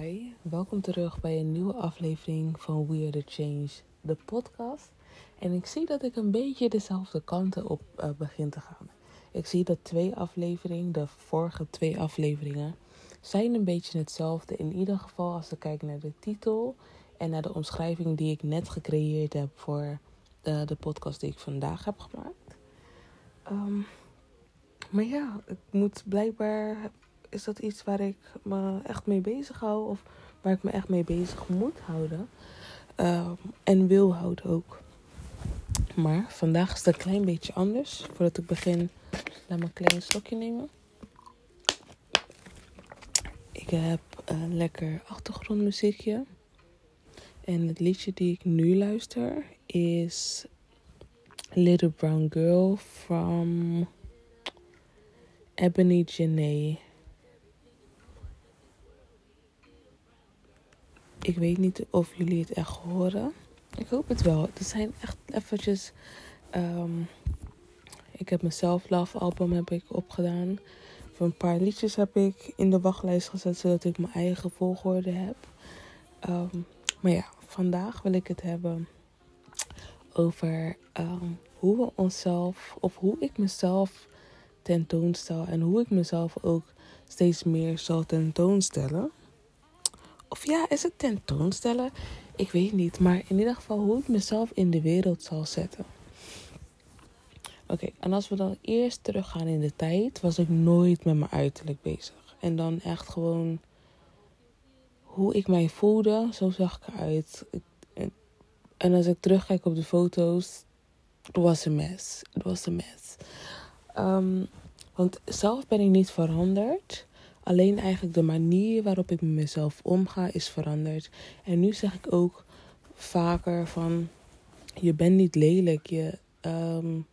Hi, welkom terug bij een nieuwe aflevering van We The Change, de podcast. En ik zie dat ik een beetje dezelfde kanten op uh, begin te gaan. Ik zie dat twee afleveringen, de vorige twee afleveringen, zijn een beetje hetzelfde. In ieder geval als ik kijk naar de titel en naar de omschrijving die ik net gecreëerd heb voor de, de podcast die ik vandaag heb gemaakt. Ehm, maar ja, ik moet blijkbaar is dat iets waar ik me echt mee bezig hou of waar ik me echt mee bezig moet houden ehm, en wil houden ook. Maar vandaag is het een klein beetje anders. Voordat ik begin, laat me een klein slokje nemen. Ik heb een lekker achtergrondmuziekje. En het liedje die ik nu luister is Little Brown Girl from Ebony Janae. Ik weet niet of jullie het echt horen. Ik hoop het wel. Er zijn echt eventjes... Um, ik heb mijn Self Love album heb ik opgedaan. Voor een paar liedjes heb ik in de wachtlijst gezet... zodat ik mijn eigen volgorde heb. Um, maar ja, vandaag wil ik het hebben over um, hoe we onszelf... of hoe ik mezelf tentoonstel... en hoe ik mezelf ook steeds meer zal tentoonstellen... Of ja, is het tentoonstellen? Ik weet niet. Maar in ieder geval hoe ik mezelf in de wereld zal zetten. Oké, en als we dan eerst teruggaan in de tijd, was ik nooit met mijn uiterlijk bezig. En dan echt gewoon hoe ik mij voelde, zo zag ik eruit. En als ik terugkijk op de foto's, het was een mes. Het was een mes. Um, want zelf ben ik niet veranderd. Alleen eigenlijk de manier waarop ik met mezelf omga is veranderd. En nu zeg ik ook vaker van je bent niet lelijk. Je, um,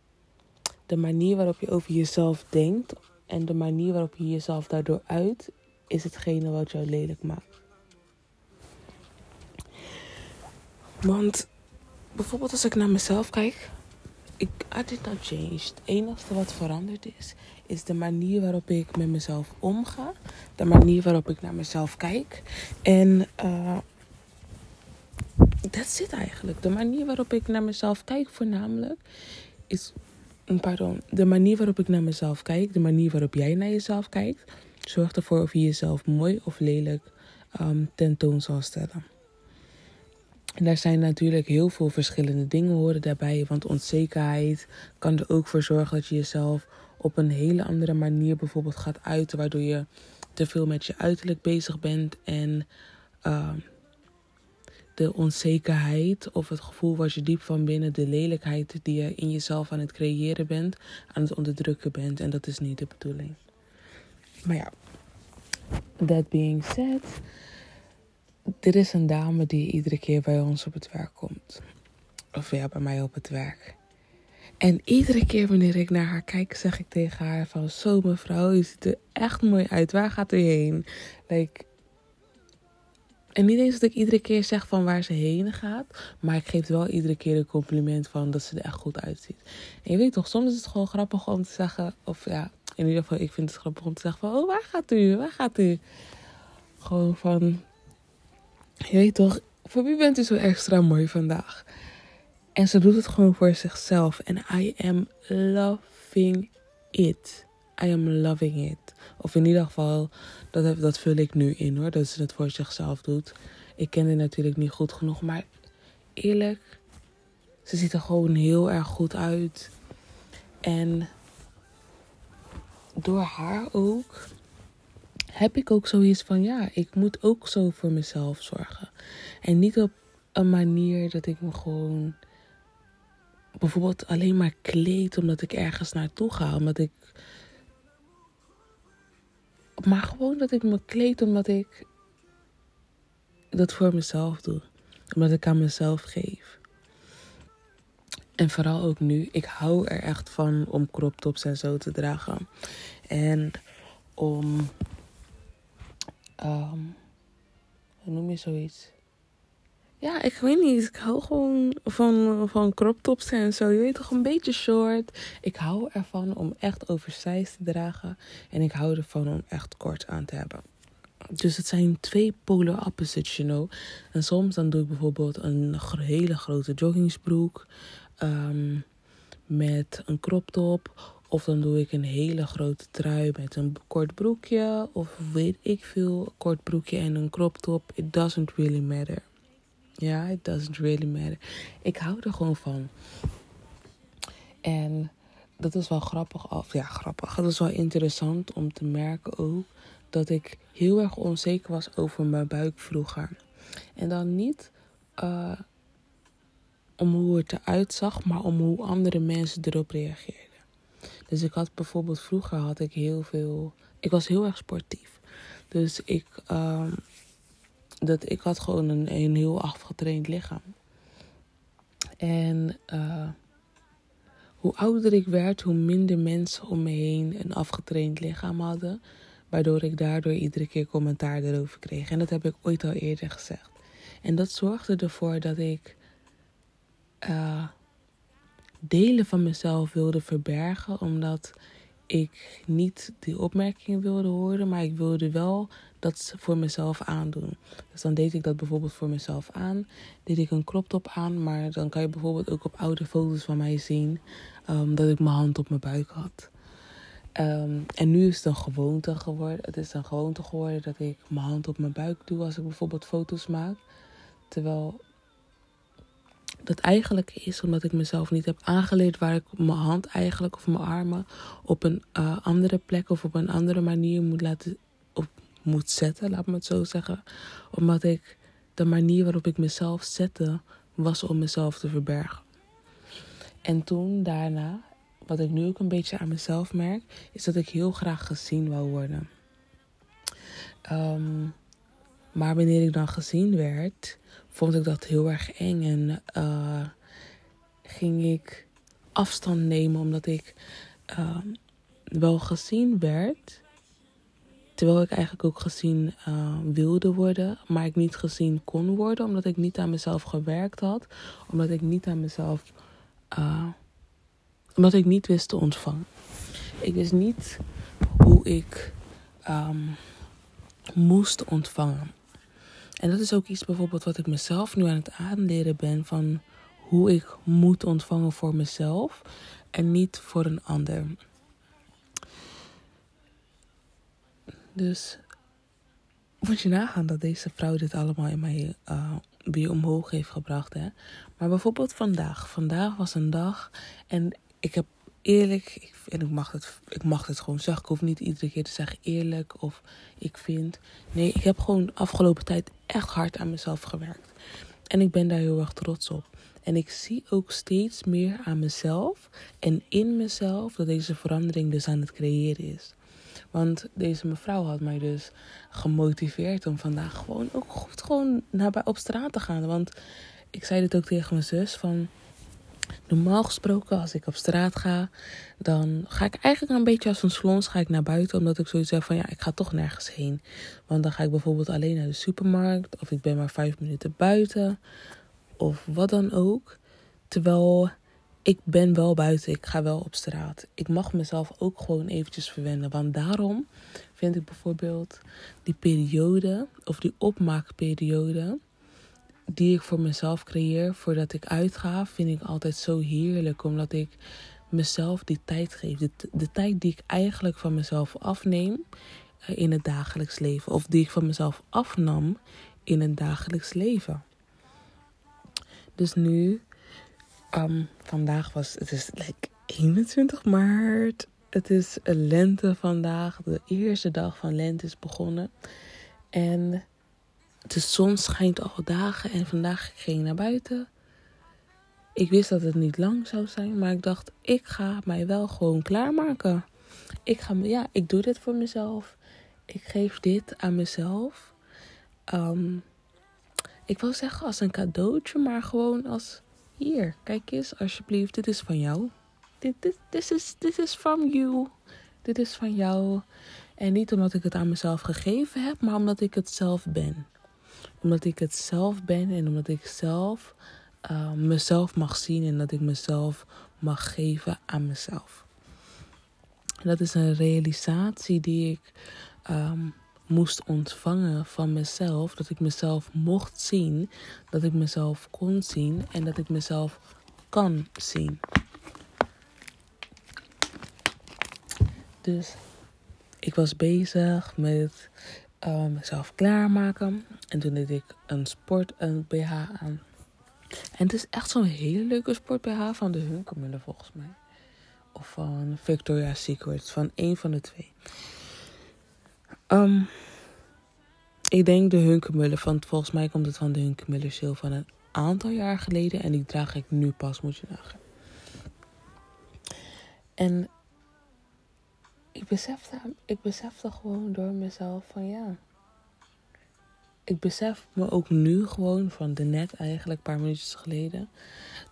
de manier waarop je over jezelf denkt en de manier waarop je jezelf daardoor uit, is hetgene wat jou lelijk maakt. Want bijvoorbeeld als ik naar mezelf kijk, ik, I did not change. Het enige wat veranderd is, is de manier waarop ik met mezelf omga. De manier waarop ik naar mezelf kijk. En uh, that's it eigenlijk. De manier waarop ik naar mezelf kijk voornamelijk is... Pardon. De manier waarop ik naar mezelf kijk. De manier waarop jij naar jezelf kijkt. Zorgt ervoor of je jezelf mooi of lelijk um, tentoon zal stellen. En daar zijn natuurlijk heel veel verschillende dingen horen daarbij. Want onzekerheid kan er ook voor zorgen dat je jezelf op een hele andere manier bijvoorbeeld gaat uiten. Waardoor je te veel met je uiterlijk bezig bent. En uh, de onzekerheid of het gevoel wat je diep van binnen, de lelijkheid die je in jezelf aan het creëren bent, aan het onderdrukken bent. En dat is niet de bedoeling. Maar ja, that being said dit is een dame die iedere keer bij ons op het werk komt. Of ja, bij mij op het werk. En iedere keer wanneer ik naar haar kijk, zeg ik tegen haar van... Zo mevrouw, je ziet er echt mooi uit. Waar gaat u heen? Like, en niet eens dat ik iedere keer zeg van waar ze heen gaat. Maar ik geef wel iedere keer een compliment van dat ze er echt goed uitziet. En je weet toch, soms is het gewoon grappig om te zeggen... Of ja, in ieder geval, ik vind het grappig om te zeggen van... Oh, waar gaat u? Waar gaat u? Gewoon van je weet toch, voor wie bent u zo extra mooi vandaag? En ze doet het gewoon voor zichzelf. En I am loving it. I am loving it. Of in ieder geval, dat, dat vul ik nu in hoor, dat ze het voor zichzelf doet. Ik ken het natuurlijk niet goed genoeg, maar eerlijk, ze ziet er gewoon heel erg goed uit. En door haar ook heb ik ook zoiets van ja, ik moet ook zo voor mezelf zorgen. En niet op een manier dat ik me gewoon bijvoorbeeld alleen maar kleed omdat ik ergens naartoe ga. Omdat ik. Maar gewoon dat ik me kleed omdat ik dat voor mezelf doe. Omdat ik aan mezelf geef. En vooral ook nu. Ik hou er echt van om crop tops en zo te dragen. En om um, hoe noem je zoiets? Ja, ik weet niet. Ik hou gewoon van, van crop tops en zo. Je weet toch, een beetje short. Ik hou ervan om echt oversized te dragen. En ik hou ervan om echt kort aan te hebben. Dus het zijn twee polar opposites, you know. En soms dan doe ik bijvoorbeeld een hele grote joggingsbroek um, met een crop top. Of dan doe ik een hele grote trui met een kort broekje. Of weet ik veel, kort broekje en een crop top. It doesn't really matter. Ja, it doesn't really matter. Ik hou er gewoon van. En dat is wel grappig. Of ja, grappig. Dat is wel interessant om te merken ook dat ik heel erg onzeker was over mijn buik vroeger. En dan niet uh, om hoe het eruit zag, maar om hoe andere mensen erop reageerden. Dus ik had bijvoorbeeld vroeger had ik heel veel. Ik was heel erg sportief. Dus ik, uh, dat, ik had gewoon een, heel afgetraind lichaam. En uh, hoe ouder ik werd, hoe minder mensen om me heen een afgetraind lichaam hadden. Waardoor ik daardoor iedere keer commentaar erover kreeg. En dat heb ik ooit al eerder gezegd. En dat zorgde ervoor dat ik uh, delen van mezelf wilde verbergen. Omdat ik niet die opmerkingen wilde horen. Maar ik wilde wel dat voor mezelf aandoen. Dus dan deed ik dat bijvoorbeeld voor mezelf aan. Deed ik een crop top aan. Maar dan kan je bijvoorbeeld ook op oude foto's van mij zien um, dat ik mijn hand op mijn buik had. Um, en nu is het een gewoonte geworden. Het is een gewoonte geworden dat ik mijn hand op mijn buik doe als ik bijvoorbeeld foto's maak. Terwijl dat eigenlijk is omdat ik mezelf niet heb aangeleerd waar ik mijn hand eigenlijk of mijn armen op een uh, andere plek of op een andere manier moet laten op moet zetten, laat me het zo zeggen. Omdat ik de manier waarop ik mezelf zette was om mezelf te verbergen. En toen daarna wat ik nu ook een beetje aan mezelf merk, is dat ik heel graag gezien wou worden. Um, maar wanneer ik dan gezien werd, vond ik dat heel erg eng en uh, ging ik afstand nemen omdat ik uh, wel gezien werd. Terwijl ik eigenlijk ook gezien uh, wilde worden, maar ik niet gezien kon worden, omdat ik niet aan mezelf gewerkt had, omdat ik niet aan mezelf omdat ik niet wist te ontvangen. Ik wist niet hoe ik um, moest ontvangen. En dat is ook iets bijvoorbeeld wat ik mezelf nu aan het aanleren ben van hoe ik moet ontvangen voor mezelf en niet voor een ander. Dus moet je nagaan dat deze vrouw dit allemaal in mij uh, weer omhoog heeft gebracht. Hè? Maar bijvoorbeeld vandaag. Vandaag was een dag en ik heb eerlijk, en ik mag, het, ik mag het gewoon zeggen. Ik hoef niet iedere keer te zeggen eerlijk of ik vind. Nee, ik heb gewoon de afgelopen tijd echt hard aan mezelf gewerkt. En ik ben daar heel erg trots op. En ik zie ook steeds meer aan mezelf en in mezelf dat deze verandering dus aan het creëren is. Want deze mevrouw had mij dus gemotiveerd om vandaag gewoon ook goed gewoon naar op straat te gaan. Want ik zei dit ook tegen mijn zus van Normaal gesproken, als ik op straat ga, dan ga ik eigenlijk een beetje als een slons ga ik naar buiten. Omdat ik zoiets heb van ja, ik ga toch nergens heen. Want dan ga ik bijvoorbeeld alleen naar de supermarkt. Of ik ben maar vijf minuten buiten. Of wat dan ook. Terwijl ik ben wel buiten. Ik ga wel op straat. Ik mag mezelf ook gewoon eventjes verwennen. Want daarom vind ik bijvoorbeeld die periode, of die opmaakperiode die ik voor mezelf creëer voordat ik uitga, vind ik altijd zo heerlijk. Omdat ik mezelf die tijd geef. De, tijd die ik eigenlijk van mezelf afneem uh, in het dagelijks leven. Of die ik van mezelf afnam in het dagelijks leven. Dus nu, um, vandaag was het is like 21 maart. Het is lente vandaag. De eerste dag van lente is begonnen. En de zon schijnt al dagen en vandaag ging ik naar buiten. Ik wist dat het niet lang zou zijn, maar ik dacht, ik ga mij wel gewoon klaarmaken. Ik, ga, ja, ik doe dit voor mezelf. Ik geef dit aan mezelf. Um, ik wil zeggen als een cadeautje, maar gewoon als... Hier, kijk eens, alsjeblieft, dit is van jou. Dit, dit, is, dit is from you. Dit is van jou. En niet omdat ik het aan mezelf gegeven heb, maar omdat ik het zelf ben omdat ik het zelf ben en omdat ik zelf uh, mezelf mag zien en dat ik mezelf mag geven aan mezelf. Dat is een realisatie die ik um, moest ontvangen van mezelf. Dat ik mezelf mocht zien. Dat ik mezelf kon zien. En dat ik mezelf kan zien. Dus ik was bezig met uh, mezelf klaarmaken. En toen deed ik een sport een BH aan. En het is echt zo'n hele leuke sport BH van de Hunkemuller volgens mij. Of van Victoria's Secret. Van één van de twee. Um, ik denk de Hunkemuller. Van, volgens mij komt het van de Hunkemuller sale van een aantal jaar geleden. En die draag ik nu pas, moet je nagaan. En ik besefte, ik besefte gewoon door mezelf van ja. Ik besef me ook nu gewoon van de net eigenlijk, een paar minuutjes geleden,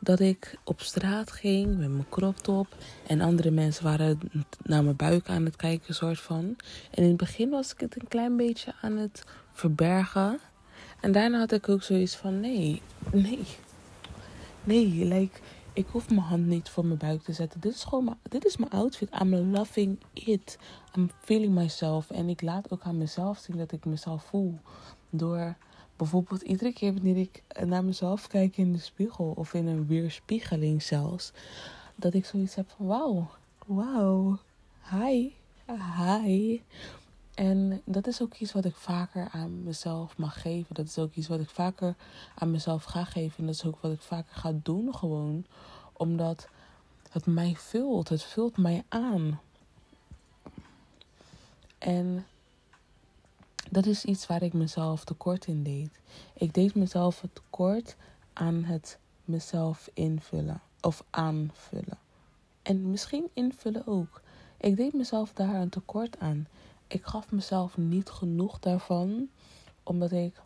dat ik op straat ging met mijn crop top en andere mensen waren naar mijn buik aan het kijken, soort van. En in het begin was ik het een klein beetje aan het verbergen. En daarna had ik ook zoiets van nee, nee, nee, like ik hoef mijn hand niet voor mijn buik te zetten. Dit is gewoon mijn, dit is mijn outfit. I'm loving it. I'm feeling myself. En ik laat ook aan mezelf zien dat ik mezelf voel. Door bijvoorbeeld iedere keer wanneer ik naar mezelf kijk in de spiegel. Of in een weerspiegeling zelfs. Dat ik zoiets heb van wauw. Wauw. Hi. Hi. En dat is ook iets wat ik vaker aan mezelf mag geven. Dat is ook iets wat ik vaker aan mezelf ga geven. En dat is ook wat ik vaker ga doen gewoon. Omdat het mij vult. Het vult mij aan. En dat is iets waar ik mezelf tekort in deed. Ik deed mezelf tekort aan het mezelf invullen. Of aanvullen. En misschien invullen ook. Ik deed mezelf daar een tekort aan ik gaf mezelf niet genoeg daarvan, omdat ik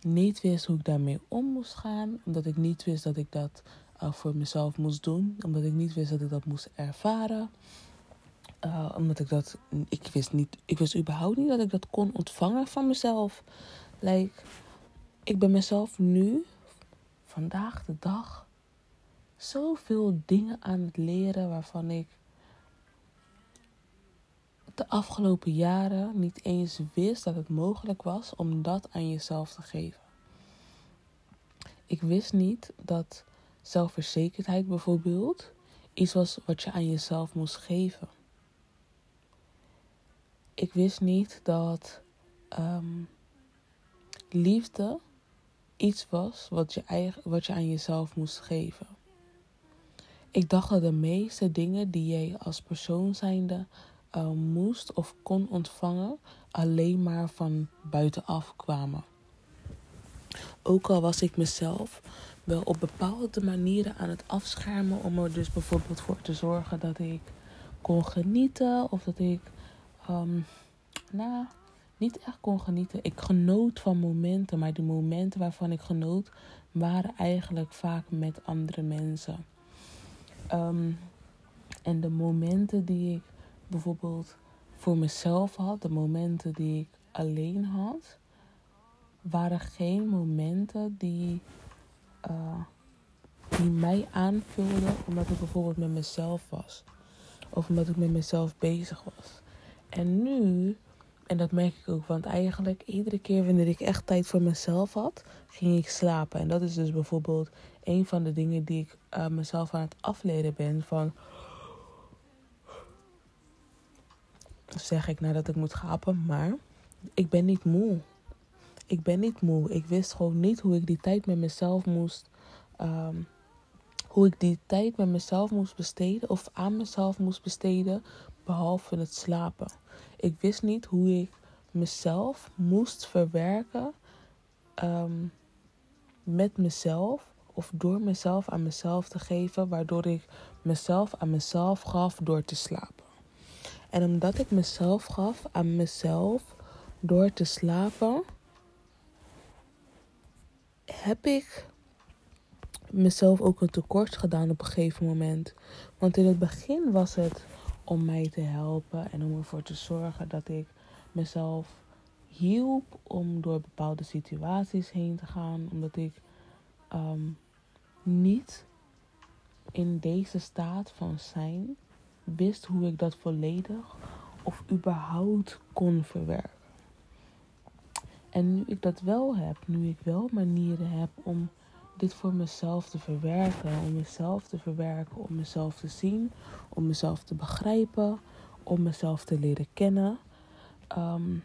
niet wist hoe ik daarmee om moest gaan, omdat ik niet wist dat ik dat uh, voor mezelf moest doen, omdat ik niet wist dat ik dat moest ervaren. Uh, omdat ik dat, ik wist niet, ik wist überhaupt niet dat ik dat kon ontvangen van mezelf. Like, ik ben mezelf nu, vandaag de dag, zoveel dingen aan het leren waarvan ik de afgelopen jaren niet eens wist dat het mogelijk was om dat aan jezelf te geven. Ik wist niet dat zelfverzekerdheid bijvoorbeeld iets was wat je aan jezelf moest geven. Ik wist niet dat um, liefde iets was wat je, eigen, wat je aan jezelf moest geven. Ik dacht dat de meeste dingen die jij als persoon zijnde uh, moest of kon ontvangen alleen maar van buitenaf kwamen. Ook al was ik mezelf wel op bepaalde manieren aan het afschermen om er dus bijvoorbeeld voor te zorgen dat ik kon genieten of dat ik, um, nou, niet echt kon genieten. Ik genoot van momenten, maar die momenten waarvan ik genoot waren eigenlijk vaak met andere mensen. Um, en de momenten die ik bijvoorbeeld voor mezelf had, de momenten die ik alleen had, waren geen momenten die, uh, die mij aanvulden omdat ik bijvoorbeeld met mezelf was. Of omdat ik met mezelf bezig was. En nu, en dat merk ik ook, want eigenlijk iedere keer wanneer ik echt tijd voor mezelf had, ging ik slapen. En dat is dus bijvoorbeeld een van de dingen die ik uh, mezelf aan het afleren ben van zeg ik nadat ik moet gapen. Maar ik ben niet moe. Ik ben niet moe. Ik wist gewoon niet hoe ik die tijd met mezelf moest. Ehm, hoe ik die tijd met mezelf moest besteden. Of aan mezelf moest besteden. Behalve het slapen. Ik wist niet hoe ik mezelf moest verwerken. Ehm, met mezelf. Of door mezelf aan mezelf te geven. Waardoor ik mezelf aan mezelf gaf door te slapen. En omdat ik mezelf gaf aan mezelf door te slapen, heb ik mezelf ook een tekort gedaan op een gegeven moment. Want in het begin was het om mij te helpen en om ervoor te zorgen dat ik mezelf hielp om door bepaalde situaties heen te gaan. Omdat ik um, niet in deze staat van zijn wist hoe ik dat volledig of überhaupt kon verwerken. En nu ik dat wel heb, nu ik wel manieren heb om dit voor mezelf te verwerken, om mezelf te verwerken, om mezelf te zien, om mezelf te begrijpen, om mezelf te leren kennen, ehm,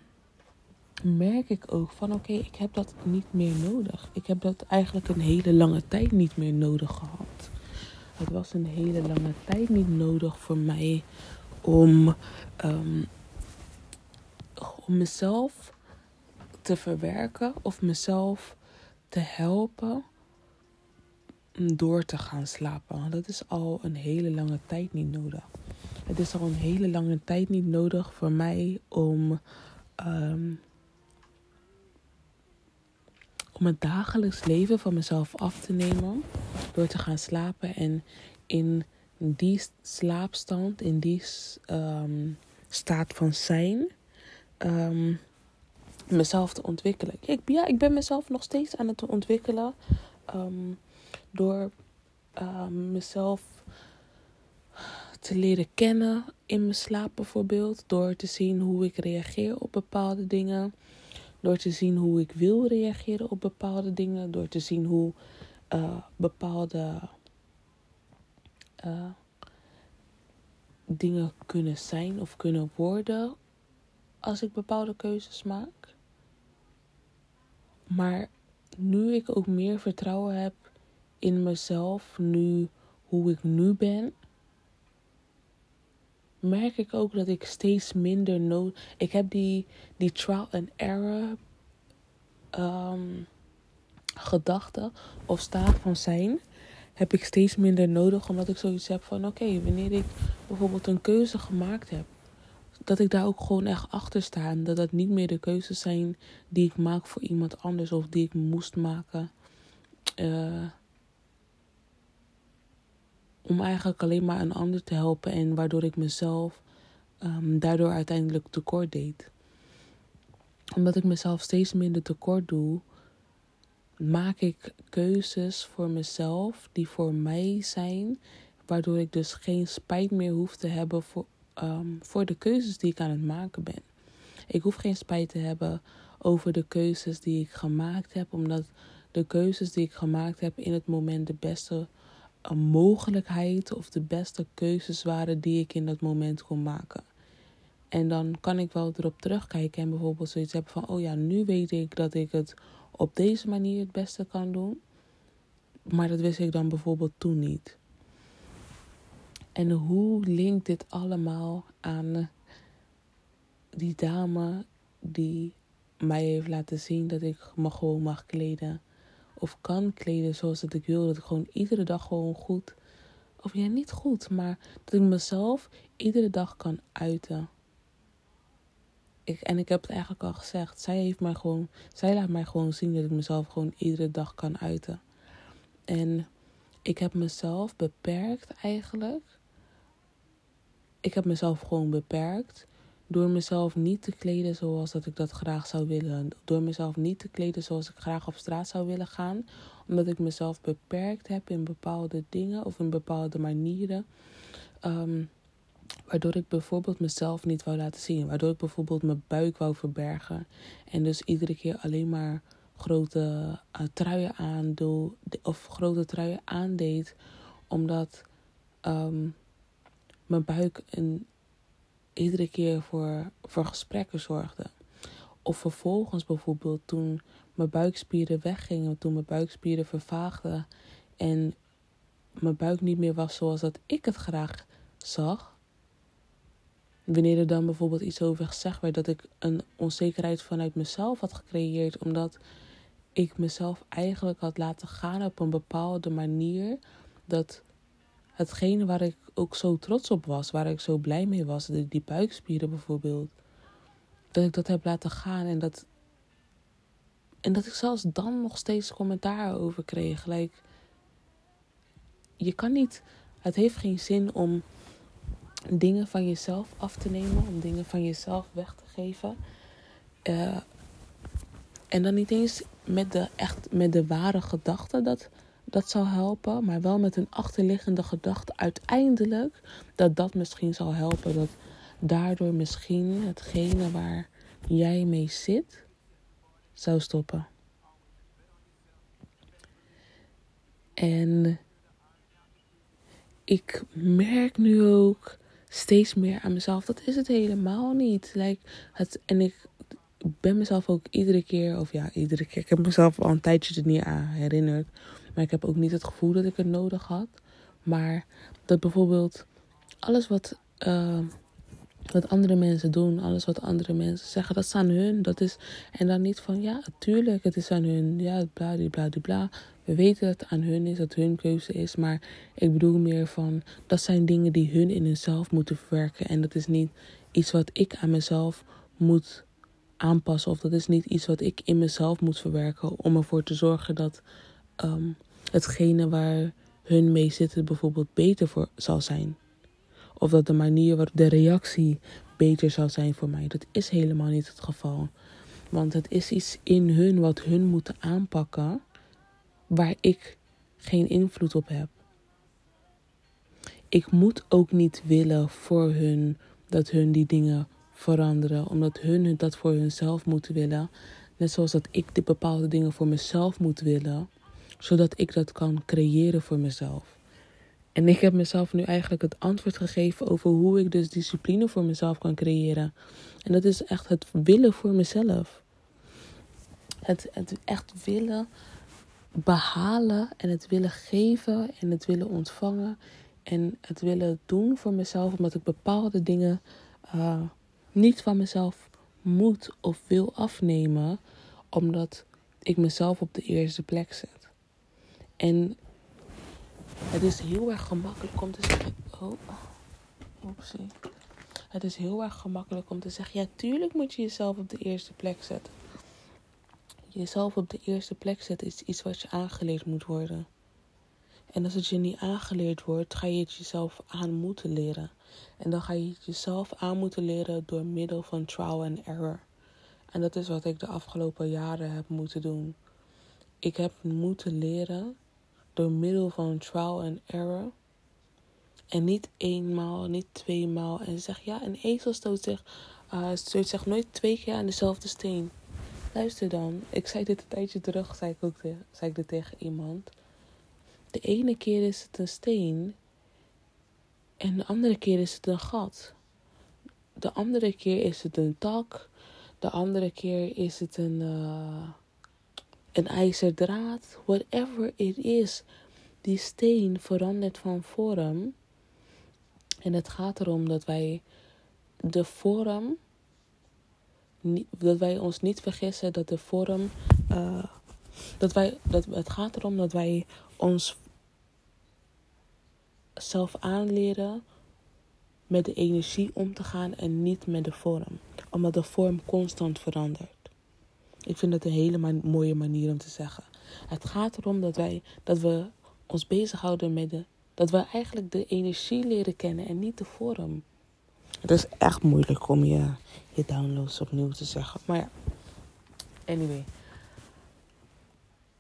merk ik ook van oké, ik heb dat niet meer nodig. Ik heb dat eigenlijk een hele lange tijd niet meer nodig gehad. Het was een hele lange tijd niet nodig voor mij om, um, om mezelf te verwerken of mezelf te helpen door te gaan slapen. Dat is al een hele lange tijd niet nodig. Het is al een hele lange tijd niet nodig voor mij om, um, om het dagelijks leven van mezelf af te nemen. Door te gaan slapen en in die slaapstand, in die um, staat van zijn, um, mezelf te ontwikkelen. Ik, ja, ik ben mezelf nog steeds aan het ontwikkelen. Um, door mezelf te leren kennen in mijn slaap bijvoorbeeld. Door te zien hoe ik reageer op bepaalde dingen. Door te zien hoe ik wil reageren op bepaalde dingen. Door te zien hoe uh, bepaalde uh, dingen kunnen zijn of kunnen worden als ik bepaalde keuzes maak. Maar nu ik ook meer vertrouwen heb in mezelf, nu hoe ik nu ben, merk ik ook dat ik steeds minder nood. Ik heb die, die trial and error um, gedachten of staat van zijn heb ik steeds minder nodig. Omdat ik zoiets heb van oké, wanneer ik bijvoorbeeld een keuze gemaakt heb. Dat ik daar ook gewoon echt achter sta. En dat dat niet meer de keuzes zijn die ik maak voor iemand anders. Of die ik moest maken. Uh, om eigenlijk alleen maar een ander te helpen. En waardoor ik mezelf um, daardoor uiteindelijk tekort deed. Omdat ik mezelf steeds minder tekort doe maak ik keuzes voor mezelf die voor mij zijn, waardoor ik dus geen spijt meer hoef te hebben voor, um, voor de keuzes die ik aan het maken ben. Ik hoef geen spijt te hebben over de keuzes die ik gemaakt heb, omdat de keuzes die ik gemaakt heb in het moment de beste mogelijkheid of de beste keuzes waren die ik in dat moment kon maken. En dan kan ik wel erop terugkijken en bijvoorbeeld zoiets hebben van: oh ja, nu weet ik dat ik het op deze manier het beste kan doen. Maar dat wist ik dan bijvoorbeeld toen niet. En hoe linkt dit allemaal aan die dame die mij heeft laten zien dat ik me gewoon mag kleden. Of kan kleden zoals dat ik wil. Dat ik gewoon iedere dag gewoon goed. Of ja, niet goed, maar dat ik mezelf iedere dag kan uiten ik, en ik heb het eigenlijk al gezegd. Zij heeft mij gewoon. Zij laat mij gewoon zien dat ik mezelf gewoon iedere dag kan uiten. En ik heb mezelf beperkt eigenlijk. Ik heb mezelf gewoon beperkt. Door mezelf niet te kleden zoals dat ik dat graag zou willen. Door mezelf niet te kleden zoals ik graag op straat zou willen gaan. Omdat ik mezelf beperkt heb in bepaalde dingen of in bepaalde manieren. Um, Waardoor ik bijvoorbeeld mezelf niet wou laten zien. Waardoor ik bijvoorbeeld mijn buik wou verbergen. En dus iedere keer alleen maar grote uh, truien aandoe. Of grote truien aandeed. Omdat um, mijn buik een, iedere keer voor, voor gesprekken zorgde. Of vervolgens bijvoorbeeld toen mijn buikspieren weggingen. Toen mijn buikspieren vervaagden. En mijn buik niet meer was zoals dat ik het graag zag wanneer er dan bijvoorbeeld iets over gezegd werd, dat ik een onzekerheid vanuit mezelf had gecreëerd, omdat ik mezelf eigenlijk had laten gaan op een bepaalde manier, dat hetgene waar ik ook zo trots op was, waar ik zo blij mee was, die buikspieren bijvoorbeeld, dat ik dat heb laten gaan en dat, en dat ik zelfs dan nog steeds commentaar over kreeg. Like, je kan niet, het heeft geen zin om dingen van jezelf af te nemen, om dingen van jezelf weg te geven. Uh, en dan niet eens met de, echt, met de ware gedachte dat dat zou helpen, maar wel met een achterliggende gedachte uiteindelijk dat dat misschien zal helpen. Dat daardoor misschien hetgene waar jij mee zit zou stoppen. En ik merk nu ook steeds meer aan mezelf. Dat is het helemaal niet. Like, het, en ik ben mezelf ook iedere keer, of ja, iedere keer. Ik heb mezelf al een tijdje er niet aan herinnerd. Maar ik heb ook niet het gevoel dat ik het nodig had. Maar dat bijvoorbeeld alles wat, uh, wat andere mensen doen, alles wat andere mensen zeggen, dat is aan hun. Dat is, en dan niet van ja, tuurlijk, het is aan hun. Ja, bla, bla, bla. We weten dat het aan hun is, dat hun keuze is. Maar ik bedoel meer van, dat zijn dingen die hun in hunzelf moeten verwerken. En dat is niet iets wat ik aan mezelf moet aanpassen. Of dat is niet iets wat ik in mezelf moet verwerken. Om ervoor te zorgen dat um, hetgene waar hun mee zitten bijvoorbeeld beter voor zal zijn. Of dat de manier waarop de reactie beter zal zijn voor mij. Dat is helemaal niet het geval. Want het is iets in hun wat hun moeten aanpakken waar ik geen invloed op heb. Ik moet ook niet willen voor hun dat hun die dingen veranderen, omdat hun dat voor hunzelf moeten willen. Net zoals dat ik de bepaalde dingen voor mezelf moet willen, zodat ik dat kan creëren voor mezelf. En ik heb mezelf nu eigenlijk het antwoord gegeven over hoe ik dus discipline voor mezelf kan creëren. En dat is echt het willen voor mezelf. Het, het echt willen behalen en het willen geven en het willen ontvangen en het willen doen voor mezelf, omdat ik bepaalde dingen uh, niet van mezelf moet of wil afnemen, omdat ik mezelf op de eerste plek zet. En het is heel erg gemakkelijk om te zeggen. Oh, oepsie. Het is heel erg gemakkelijk om te zeggen: ja, tuurlijk moet je jezelf op de eerste plek zetten. Jezelf op de eerste plek zetten is iets wat je aangeleerd moet worden. En als het je niet aangeleerd wordt, ga je het jezelf aan moeten leren. En dan ga je het jezelf aan moeten leren door middel van trial and error. En dat is wat ik de afgelopen jaren heb moeten doen. Ik heb moeten leren door middel van trial and error. En niet eenmaal, niet tweemaal. En zeg ja, een ezel stoot zich, uh, stoot zich nooit twee keer aan dezelfde steen. Luister dan, ik zei dit een tijdje terug, zei ik ook zei ik dit tegen iemand. De ene keer is het een steen en de andere keer is het een gat. De andere keer is het een tak. De andere keer is het een, uh, een ijzerdraad. Whatever it is. Die steen verandert van vorm. En het gaat erom dat wij de vorm. Dat wij ons niet vergissen dat de vorm. Uh, dat wij, dat, het gaat erom dat wij ons zelf aanleren met de energie om te gaan en niet met de vorm. Omdat de vorm constant verandert. Ik vind dat een hele mooie manier om te zeggen. Het gaat erom dat wij dat we ons bezighouden met de. Dat we eigenlijk de energie leren kennen en niet de vorm. Het is echt moeilijk om je, je downloads opnieuw te zeggen. Maar ja, anyway.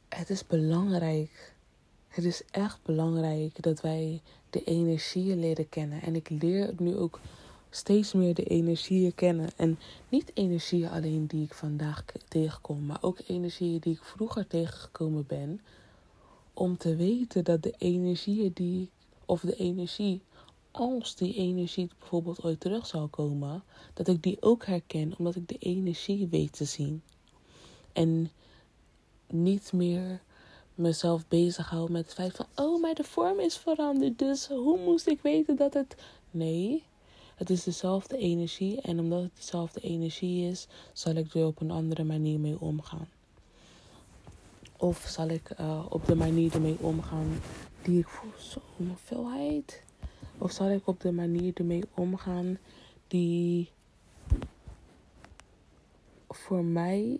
Het is belangrijk. Het is echt belangrijk dat wij de energieën leren kennen. En ik leer nu ook steeds meer de energieën kennen. En niet energieën alleen die ik vandaag tegenkom, maar ook energieën die ik vroeger tegengekomen ben. Om te weten dat de energieën die, of de energie, als die energie bijvoorbeeld ooit terug zal komen, dat ik die ook herken, omdat ik de energie weet te zien. En niet meer mezelf bezighoud met het feit van, oh, maar de vorm is veranderd, dus hoe moest ik weten dat het. Nee, het is dezelfde energie en omdat het dezelfde energie is, zal ik er op een andere manier mee omgaan. Of zal ik uh, op de manier ermee omgaan die ik voel, zo'n veelheid. Of zal ik op de manier ermee omgaan die voor mij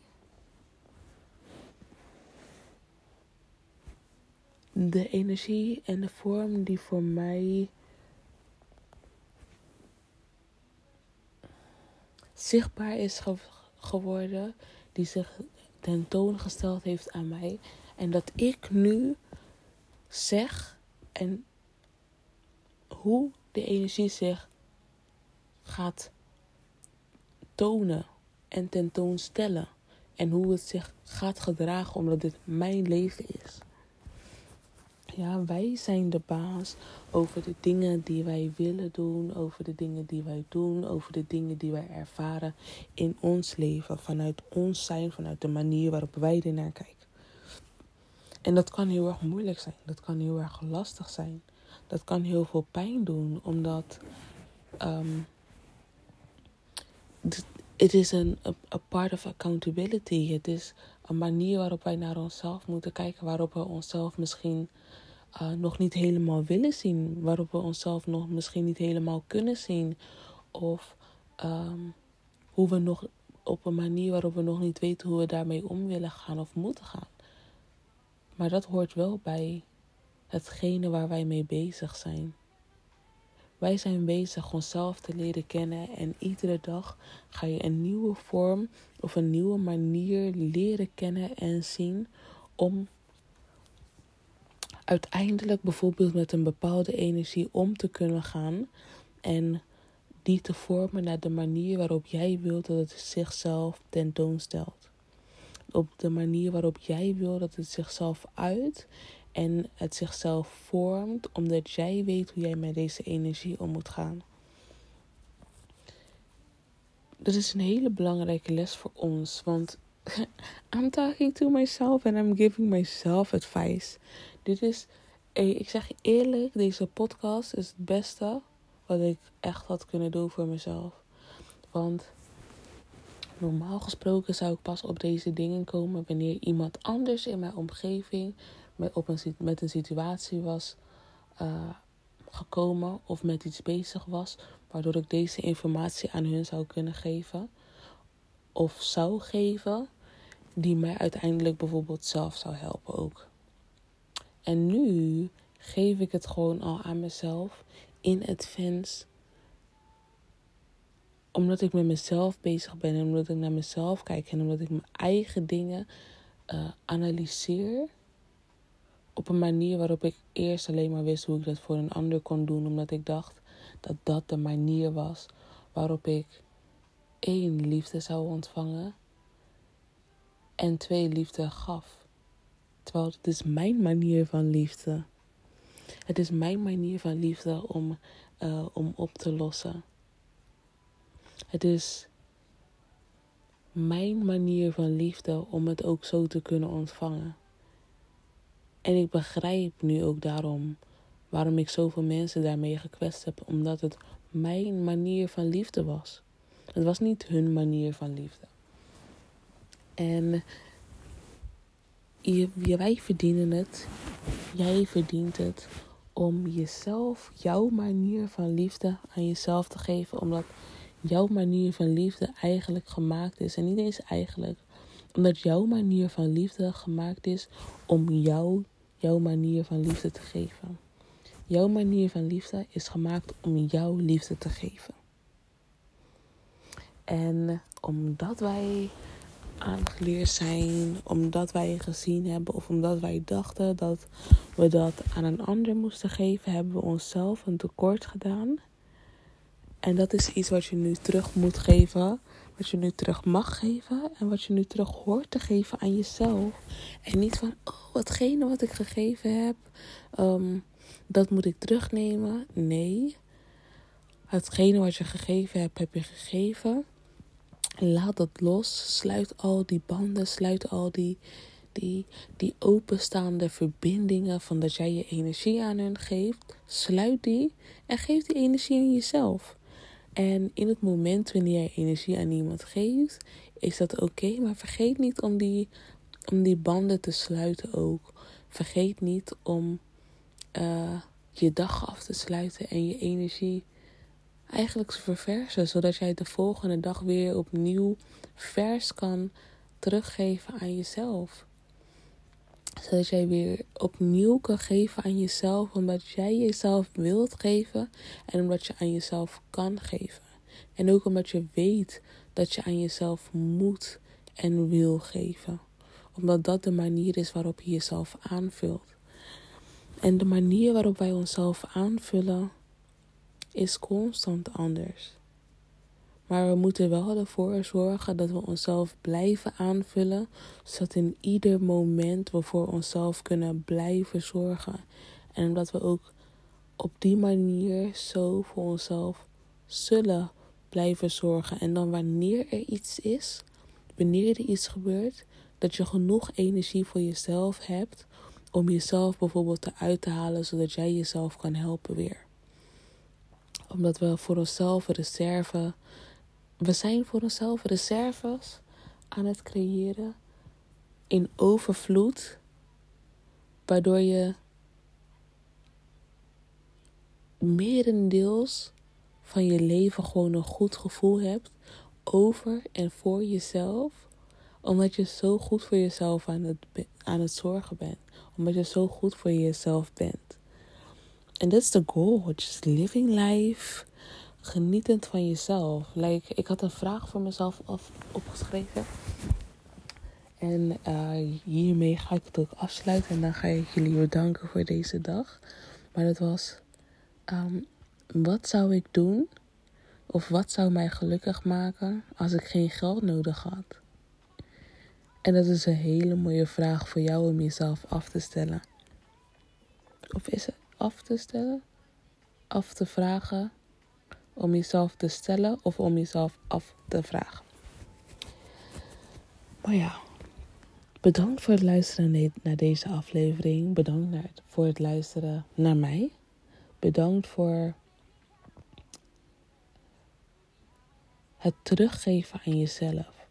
de energie en de vorm die voor mij zichtbaar is geworden, die zich tentoongesteld heeft aan mij. En dat ik nu zeg en hoe de energie zich gaat tonen en tentoonstellen. En hoe het zich gaat gedragen omdat dit mijn leven is. Ja, wij zijn de baas over de dingen die wij willen doen, over de dingen die wij doen, over de dingen die wij ervaren in ons leven, vanuit ons zijn, vanuit de manier waarop wij er naar kijken. En dat kan heel erg moeilijk zijn, dat kan heel erg lastig zijn, dat kan heel veel pijn doen, omdat um, het is een part of accountability. Het is een manier waarop wij naar onszelf moeten kijken, waarop we onszelf misschien uh, nog niet helemaal willen zien, waarop we onszelf nog misschien niet helemaal kunnen zien, of um, hoe we nog op een manier waarop we nog niet weten hoe we daarmee om willen gaan of moeten gaan. Maar dat hoort wel bij hetgene waar wij mee bezig zijn. Wij zijn bezig onszelf te leren kennen en iedere dag ga je een nieuwe vorm of een nieuwe manier leren kennen en zien om uiteindelijk bijvoorbeeld met een bepaalde energie om te kunnen gaan en die te vormen naar de manier waarop jij wilt dat het zichzelf tentoonstelt. Op de manier waarop jij wil dat het zichzelf uit en het zichzelf vormt omdat jij weet hoe jij met deze energie om moet gaan. Dat is een hele belangrijke les voor ons, want I'm talking to myself and I'm giving myself advice. Dit is, ik zeg je eerlijk, deze podcast is het beste wat ik echt had kunnen doen voor mezelf. Want normaal gesproken zou ik pas op deze dingen komen wanneer iemand anders in mijn omgeving met, op een, met een situatie was uh, gekomen of met iets bezig was, waardoor ik deze informatie aan hun zou kunnen geven of zou geven, die mij uiteindelijk bijvoorbeeld zelf zou helpen ook. En nu geef ik het gewoon al aan mezelf in advance omdat ik met mezelf bezig ben en omdat ik naar mezelf kijk en omdat ik mijn eigen dingen uh, analyseer op een manier waarop ik eerst alleen maar wist hoe ik dat voor een ander kon doen, omdat ik dacht dat dat de manier was waarop ik één liefde zou ontvangen en twee liefde gaf. Terwijl het is mijn manier van liefde. Het is mijn manier van liefde om, uh, om op te lossen. Het is mijn manier van liefde om het ook zo te kunnen ontvangen. En ik begrijp nu ook daarom waarom ik zoveel mensen daarmee gekwetst heb, omdat het mijn manier van liefde was. Het was niet hun manier van liefde. En wij verdienen het. Jij verdient het om jezelf, jouw manier van liefde aan jezelf te geven. Omdat jouw manier van liefde eigenlijk gemaakt is. En niet eens eigenlijk. Omdat jouw manier van liefde gemaakt is om jou jouw manier van liefde te geven. Jouw manier van liefde is gemaakt om jouw liefde te geven. En omdat wij aangeleerd zijn, omdat wij gezien hebben of omdat wij dachten dat we dat aan een ander moesten geven, hebben we onszelf een tekort gedaan. En dat is iets wat je nu terug moet geven wat je nu terug mag geven en wat je nu terug hoort te geven aan jezelf. En niet van, oh, watgene wat ik gegeven heb, um, dat moet ik terugnemen. Nee, hetgene wat je gegeven hebt, heb je gegeven. Laat dat los. Sluit al die banden, sluit al die, die, die openstaande verbindingen van dat jij je energie aan hun geeft. Sluit die en geef die energie aan jezelf. En in het moment wanneer je energie aan iemand geeft, is dat oké. maar vergeet niet om die, om die banden te sluiten ook. Vergeet niet om uh, je dag af te sluiten en je energie eigenlijk verversen. Zodat jij de volgende dag weer opnieuw vers kan teruggeven aan jezelf. Zodat jij weer opnieuw kan geven aan jezelf, omdat jij jezelf wilt geven en omdat je aan jezelf kan geven. En ook omdat je weet dat je aan jezelf moet en wil geven. Omdat dat de manier is waarop je jezelf aanvult. En de manier waarop wij onszelf aanvullen is constant anders. Maar we moeten wel ervoor zorgen dat we onszelf blijven aanvullen, zodat in ieder moment we voor onszelf kunnen blijven zorgen. En omdat we ook op die manier zo voor onszelf zullen blijven zorgen. En dan wanneer er iets is, wanneer er iets gebeurt, dat je genoeg energie voor jezelf hebt om jezelf bijvoorbeeld eruit te halen, zodat jij jezelf kan helpen weer. Omdat we voor onszelf reserve, we zijn voor onszelf reserves aan het creëren in overvloed, waardoor je merendeels van je leven gewoon een goed gevoel hebt over en voor jezelf. Omdat je zo goed voor jezelf aan het, aan het zorgen bent. Omdat je zo goed voor jezelf bent. En dat is de goal. Just living life. Genietend van jezelf. Like, ik had een vraag voor mezelf af, opgeschreven. En uh, hiermee ga ik het ook afsluiten. En dan ga ik jullie bedanken voor deze dag. Maar dat was... Um, wat zou ik doen of wat zou mij gelukkig maken als ik geen geld nodig had? En dat is een hele mooie vraag voor jou om jezelf af te stellen. Of is het af te stellen? Af te vragen? Om jezelf te stellen of om jezelf af te vragen? Maar ja, bedankt voor het luisteren naar deze aflevering. Bedankt voor het luisteren naar mij. Bedankt voor het teruggeven aan jezelf.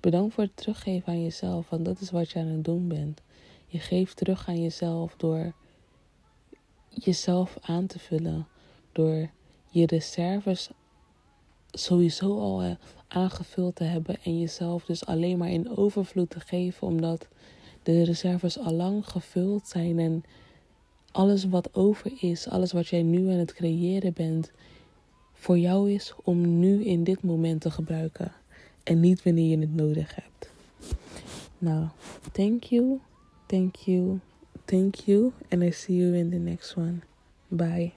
Bedankt voor het teruggeven aan jezelf, want dat is wat je aan het doen bent. Je geeft terug aan jezelf door jezelf aan te vullen, door je reserves sowieso al eh, aangevuld te hebben en jezelf dus alleen maar in overvloed te geven, omdat de reserves al lang gevuld zijn en alles wat over is, alles wat jij nu aan het creëren bent, voor jou is om nu in dit moment te gebruiken. En niet wanneer je het nodig hebt. Nou, thank you, thank you, thank you. And I see you in the next one. Bye.